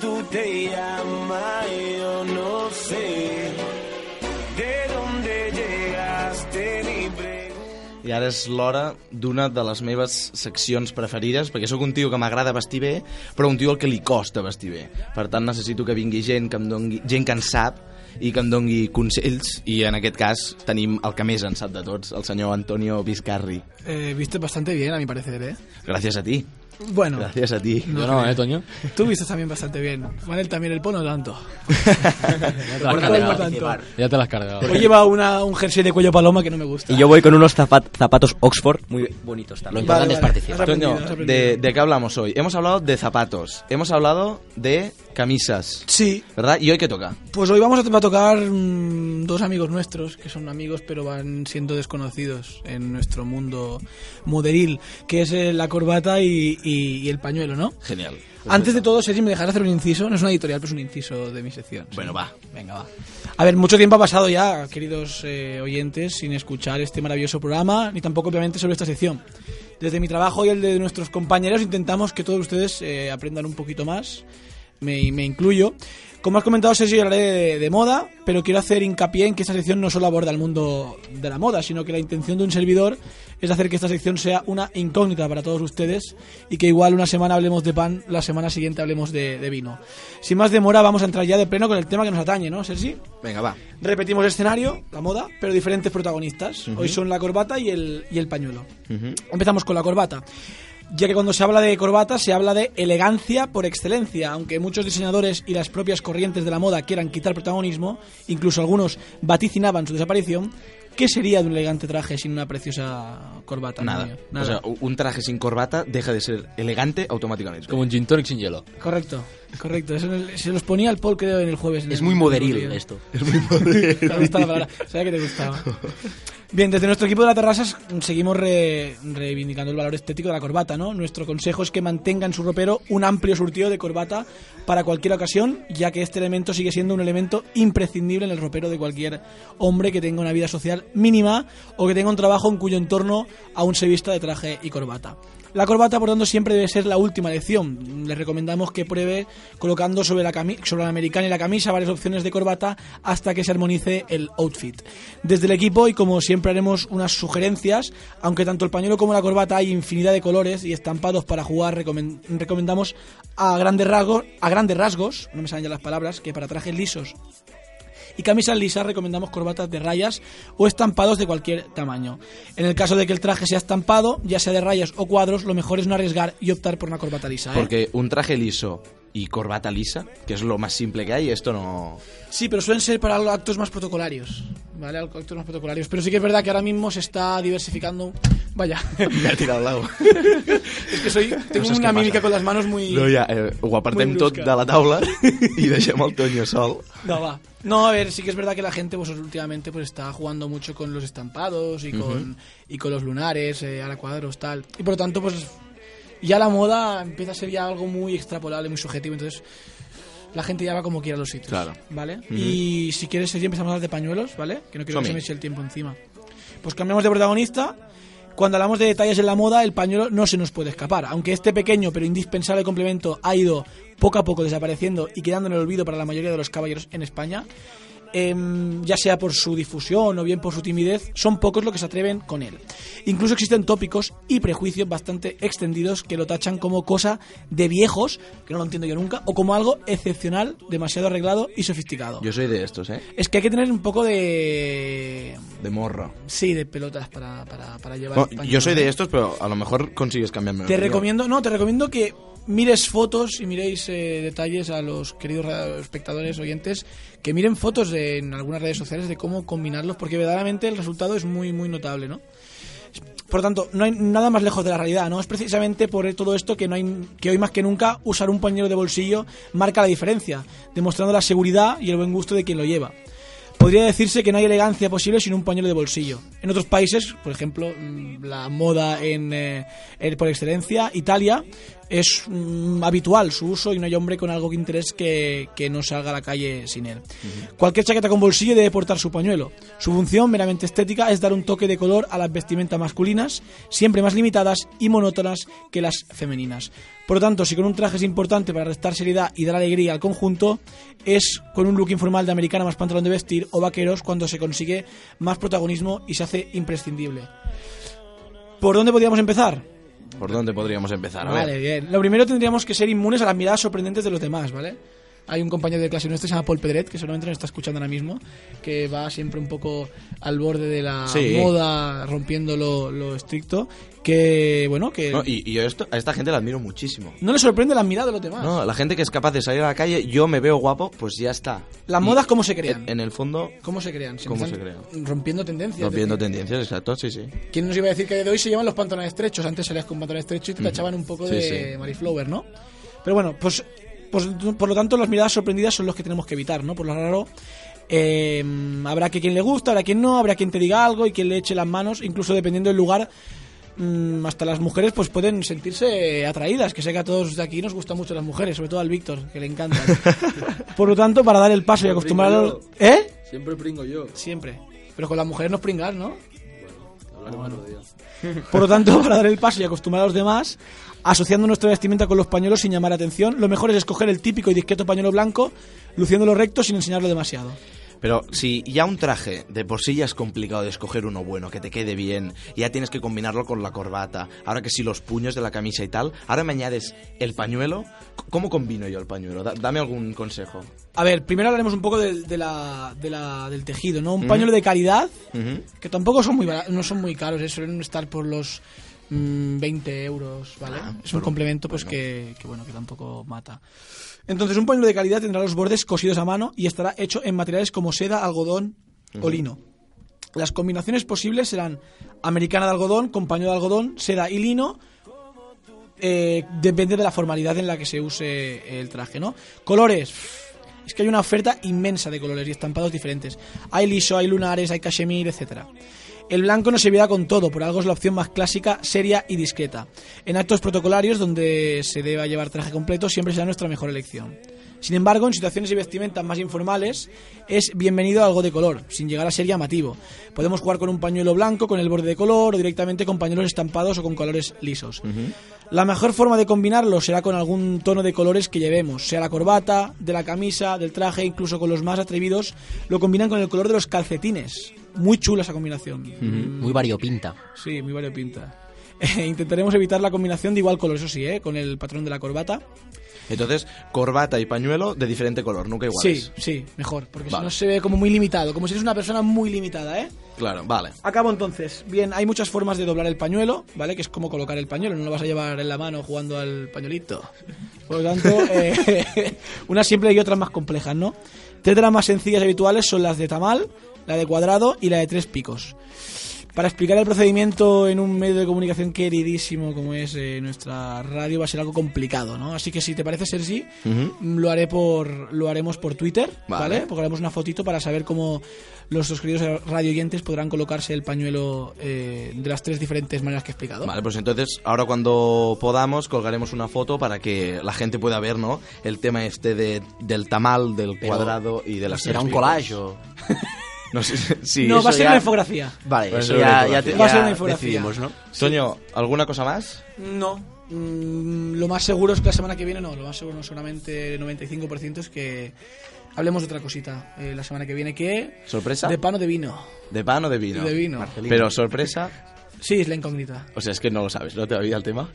Tú te llamas? Yo no sé. ¿De dónde llegaste? Ni. I ara és l'hora d'una de les meves seccions preferides, perquè sóc un tio que m'agrada vestir bé, però un tio al que li costa vestir bé. Per tant, necessito que vingui gent que em dongui, gent que en sap i que em dongui consells, i en aquest cas tenim el que més en sap de tots, el senyor Antonio Vizcarri. Eh, viste bastante bien, a mi parecer, ¿eh? Gràcies a ti. Bueno, Gràcies a ti. No, Yo no, eh. ¿eh, Toño? tú vistes también bastante bien. Manel también, el pono tanto. Ya te no tanto. Ya te las has cargado. Hoy lleva una, un jersey de cuello paloma que no me gusta. Y yo voy con unos zapat- zapatos Oxford muy bonitos también. Lo importante es Has participar. aprendido, Toño, de, ¿de qué hablamos hoy? Hemos hablado de zapatos, hemos hablado de camisas, Sí, ¿verdad? ¿Y hoy qué toca? pues hoy vamos a, tocar mm, dos amigos nuestros, que son amigos pero van siendo desconocidos en nuestro mundo moderil, que es eh, la corbata y, y- y el pañuelo, ¿no? Genial. Antes de todo, Sergi, me dejarás hacer un inciso. No es una editorial, pero es un inciso de mi sección. Bueno, va. Venga, va. A ver, mucho tiempo ha pasado ya, queridos eh, oyentes, sin escuchar este maravilloso programa, ni tampoco, obviamente, sobre esta sección. Desde mi trabajo y el de nuestros compañeros, intentamos que todos ustedes eh, aprendan un poquito más. Me, me incluyo. Como has comentado, Sergio, hablaré de, de moda, pero quiero hacer hincapié en que esta sección no solo aborda el mundo de la moda, sino que la intención de un servidor es hacer que esta sección sea una incógnita para todos ustedes y que igual una semana hablemos de pan, la semana siguiente hablemos de, de vino. Sin más demora, vamos a entrar ya de pleno con el tema que nos atañe, ¿no, Sergi? Venga, va. Repetimos escenario, la moda, pero diferentes protagonistas. Hoy son la corbata y el, y el pañuelo. Empezamos con la corbata. Ya que cuando se habla de corbata se habla de elegancia por excelencia, aunque muchos diseñadores y las propias corrientes de la moda quieran quitar protagonismo, incluso algunos vaticinaban su desaparición, ¿qué sería de un elegante traje sin una preciosa corbata? Nada. O sea, un traje sin corbata deja de ser elegante automáticamente. Como un gin tonic sin hielo. correcto, correcto. El- se los ponía el Paul, creo, en el jueves. en Es el- muy en el moderil esto. Te gusta la palabra. Sabía que te gustaba. Bien, desde nuestro equipo de la terraza seguimos re- reivindicando el valor estético de la corbata, ¿no? Nuestro consejo es que mantenga en su ropero un amplio surtido de corbata para cualquier ocasión, ya que este elemento sigue siendo un elemento imprescindible en el ropero de cualquier hombre que tenga una vida social mínima o que tenga un trabajo en cuyo entorno aún se vista de traje y corbata. La corbata, por tanto, siempre debe ser la última elección. Le recomendamos que pruebe colocando sobre la, sobre la americana y la camisa varias opciones de corbata hasta que se armonice el outfit. Desde el equipo, y como siempre haremos unas sugerencias, aunque tanto el pañuelo como la corbata hay infinidad de colores y estampados para jugar, recomen- recomendamos a grandes rasgos, a grandes rasgos, no me salen ya las palabras, que para trajes lisos y camisas lisas recomendamos corbatas de rayas o estampados de cualquier tamaño. En el caso de que el traje sea estampado, ya sea de rayas o cuadros, lo mejor es no arriesgar y optar por una corbata lisa. ¿eh? Porque un traje liso y corbata lisa, que es lo más simple que hay, esto no... Sí, pero suelen ser para actos más protocolarios. ¿Vale? Actos más protocolarios. Pero sí que es verdad que ahora mismo se está diversificando. Vaya. Me ha tirat al lago. es que soy. Tengo que una mímica con las manos muy. No, ja, eh, ho apartem tot de la taula i deixem el Toño sol. No, va. No, a ver, sí que es verdad que la gente pues últimamente pues está jugando mucho con los estampados y con, y con los lunares, eh, ahora cuadros, tal. Y por lo tanto, pues ya la moda empieza a ser ya algo muy extrapolable, muy subjetivo. Entonces, la gente ya va como quiera a los sitios. Claro. ¿Vale? Y si quieres, Sergi, empezamos a hablar de pañuelos, ¿vale? Que no quiero que se me eche el tiempo encima. Pues cambiamos de protagonista. Cuando hablamos de detalles en la moda, el pañuelo no se nos puede escapar. Aunque este pequeño pero indispensable complemento ha ido poco a poco desapareciendo y quedando en el olvido para la mayoría de los caballeros en España, em, ya sea por su difusión o bien por su timidez, son pocos los que se atreven con él. Incluso existen tópicos y prejuicios bastante extendidos que lo tachan como cosa de viejos, que no lo entiendo yo nunca, o como algo excepcional, demasiado arreglado y sofisticado. Yo soy de estos, ¿eh? Es que hay que tener un poco de... De morro. Sí, de pelotas para, para, para llevar... Bueno, yo soy de ¿no? estos, pero a lo mejor consigues cambiarme. Te recomiendo, no, te recomiendo que mires fotos y miréis eh, detalles a los queridos espectadores, oyentes, que miren fotos de- en algunas redes sociales de cómo combinarlos, porque verdaderamente el resultado es muy, muy notable, ¿no? Por lo tanto, no hay nada más lejos de la realidad, ¿no? Es precisamente por todo esto que no hay que hoy más que nunca usar un pañuelo de bolsillo marca la diferencia, demostrando la seguridad y el buen gusto de quien lo lleva. Podría decirse que no hay elegancia posible sin un pañuelo de bolsillo. En otros países, por ejemplo, mm, la moda en, eh, por excelencia, Italia, es mm, habitual su uso y no hay hombre con algo que interés que, que no salga a la calle sin él. Cualquier chaqueta con bolsillo debe portar su pañuelo. Su función, meramente estética, es dar un toque de color a las vestimentas masculinas, siempre más limitadas y monótonas que las femeninas. Por lo tanto, si con un traje es importante para restar seriedad y dar alegría al conjunto, es con un look informal de americana más pantalón de vestir o vaqueros cuando se consigue más protagonismo y se hace imprescindible. ¿Por dónde podríamos empezar? ¿Por dónde podríamos empezar? Vale, bien. Lo primero tendríamos que ser inmunes a las miradas sorprendentes de los demás, ¿vale? Hay un compañero de clase nuestro que se llama Paul Pedret, que seguramente nos está escuchando ahora mismo, que va siempre un poco al borde de la Sí. moda, rompiendo lo, lo estricto, que, bueno, que No, y, y yo esto, a esta gente la admiro muchísimo. no le sorprende las miradas de los demás. No, la gente que es capaz de salir a la calle, yo me veo guapo, pues ya está. Las modas, ¿cómo se crean? En, el fondo, ¿Cómo se crean? ¿Cómo están se crean? Rompiendo tendencias. rompiendo tendencias, exacto, sí, sí. ¿Quién nos iba a decir que de hoy se llevan los pantalones estrechos? Antes salías con pantalones estrechos y te tachaban un poco Sí, de sí. Mariflower, ¿no? Pero bueno, pues, pues por lo tanto las miradas sorprendidas son los que tenemos que evitar, ¿no? Por lo raro, eh, habrá que quien le gusta, habrá quien no, habrá quien te diga algo y quien le eche las manos, incluso dependiendo del lugar. mm, hasta las mujeres pues pueden sentirse atraídas, que sé que a todos de aquí nos gustan mucho las mujeres, sobre todo al Víctor, que le encantan. Por lo tanto, para dar el paso y acostumbrar a los... ¿Eh? Siempre pringo yo. Siempre. Pero con las mujeres no es pringar, ¿no? Por lo tanto, para dar el paso y acostumbrar a los demás, asociando nuestra vestimenta con los pañuelos sin llamar atención, lo mejor es escoger el típico y discreto pañuelo blanco, luciéndolo recto sin enseñarlo demasiado. Pero si ya un traje de por sí ya es complicado de escoger uno bueno, que te quede bien, y ya tienes que combinarlo con la corbata, ahora que si los puños de la camisa y tal, ahora me añades el pañuelo, ¿cómo combino yo el pañuelo? Da- dame algún consejo. A ver, primero hablaremos un poco de, de la, de la- del tejido, ¿no? Un pañuelo de calidad, que tampoco son muy no son muy caros, ¿eh? suelen estar por los 20 euros, ¿vale? es un complemento pues que, que, bueno, que tampoco mata. Entonces, un pañuelo de calidad tendrá los bordes cosidos a mano y estará hecho en materiales como seda, algodón o lino. Las combinaciones posibles serán americana de algodón con pañuelo de algodón, seda y lino. eh, depende de la formalidad en la que se use el traje, ¿no? Colores. Es que hay una oferta inmensa de colores y estampados diferentes. Hay liso, hay lunares, hay cachemir, etcétera. El blanco no se verá con todo, por algo es la opción más clásica, seria y discreta. En actos protocolarios donde se deba llevar traje completo siempre será nuestra mejor elección. Sin embargo, en situaciones y vestimentas más informales es bienvenido algo de color, sin llegar a ser llamativo. Podemos jugar con un pañuelo blanco con el borde de color o directamente con pañuelos estampados o con colores lisos. La mejor forma de combinarlo será con algún tono de colores que llevemos, sea la corbata, de la camisa, del traje, incluso con los más atrevidos, lo combinan con el color de los calcetines. Muy chula esa combinación. Muy variopinta. Sí, muy variopinta. Eh, intentaremos evitar la combinación de igual color, eso sí, ¿eh? con el patrón de la corbata. Entonces, corbata y pañuelo de diferente color, nunca iguales. Sí, sí, mejor, porque Vale. si no se ve como muy limitado, como si eres una persona muy limitada, ¿eh? Claro, vale. Acabo entonces. Bien, hay muchas formas de doblar el pañuelo, ¿vale? Que es como colocar el pañuelo, no lo vas a llevar en la mano jugando al pañuelito. Por lo tanto, eh, unas simple y otras más complejas, ¿no? Tres de las más sencillas y habituales son las de tamal, la de cuadrado y la de tres picos. Para explicar el procedimiento en un medio de comunicación queridísimo como es eh, nuestra radio va a ser algo complicado, ¿no? Así que si te parece, Sergi, mm, lo haré por lo haremos por Twitter, ¿vale? Vale. Porque haremos una fotito para saber cómo nuestros queridos radio oyentes podrán colocarse el pañuelo eh, de las tres diferentes maneras que he explicado. Vale, pues entonces ahora cuando podamos colgaremos una foto para que la gente pueda ver, ¿no? El tema este de, del tamal, del Pero, cuadrado y de las ¿Será tres un picos. collage o...? No sé, sí. no, va a ser ya- una infografía. Vale, Va a eso ser una ya, ya, infografía. te- Va a ser una infografía. decidimos, ¿no? Toño, ¿alguna cosa más? No. Mm, lo más seguro es que la semana que viene no. Lo más seguro, no solamente el 95% es que hablemos de otra cosita eh, la semana que viene. que ¿Sorpresa? De pan o de vino. ¿De pan o de vino? De vino. Pero sorpresa, Sí, es la incógnita. o sea, es que no lo sabes, ¿no te había el tema?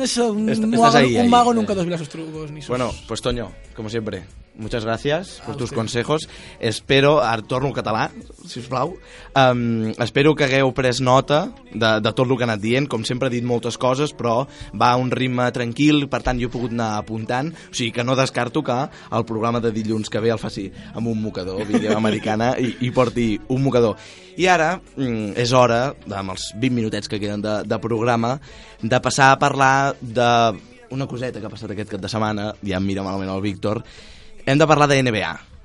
Eso, un, Est- un estás mago, ahí, un ahí, mago eh. nunca desvela sus trucos ni sus... Bueno, pues Toño, como siempre, muchas gracias por tus consejos. Espero, ara torno al català, si us plau. Um, espero que hagueu pres nota de, de tot el que he anat dient. Com sempre he dit moltes coses, però va a un ritme tranquil, per tant jo he pogut anar apuntant. O sigui que no descarto que el programa de dilluns que ve el faci amb un mocador, vingui americana, i, i porti un mocador. I ara mm, és hora, amb els 20 minutets que queden de, de programa, de passar a parlar de una coseta que ha passat aquest cap de setmana, ja em mira malament el Víctor, hem de parlar de NBA.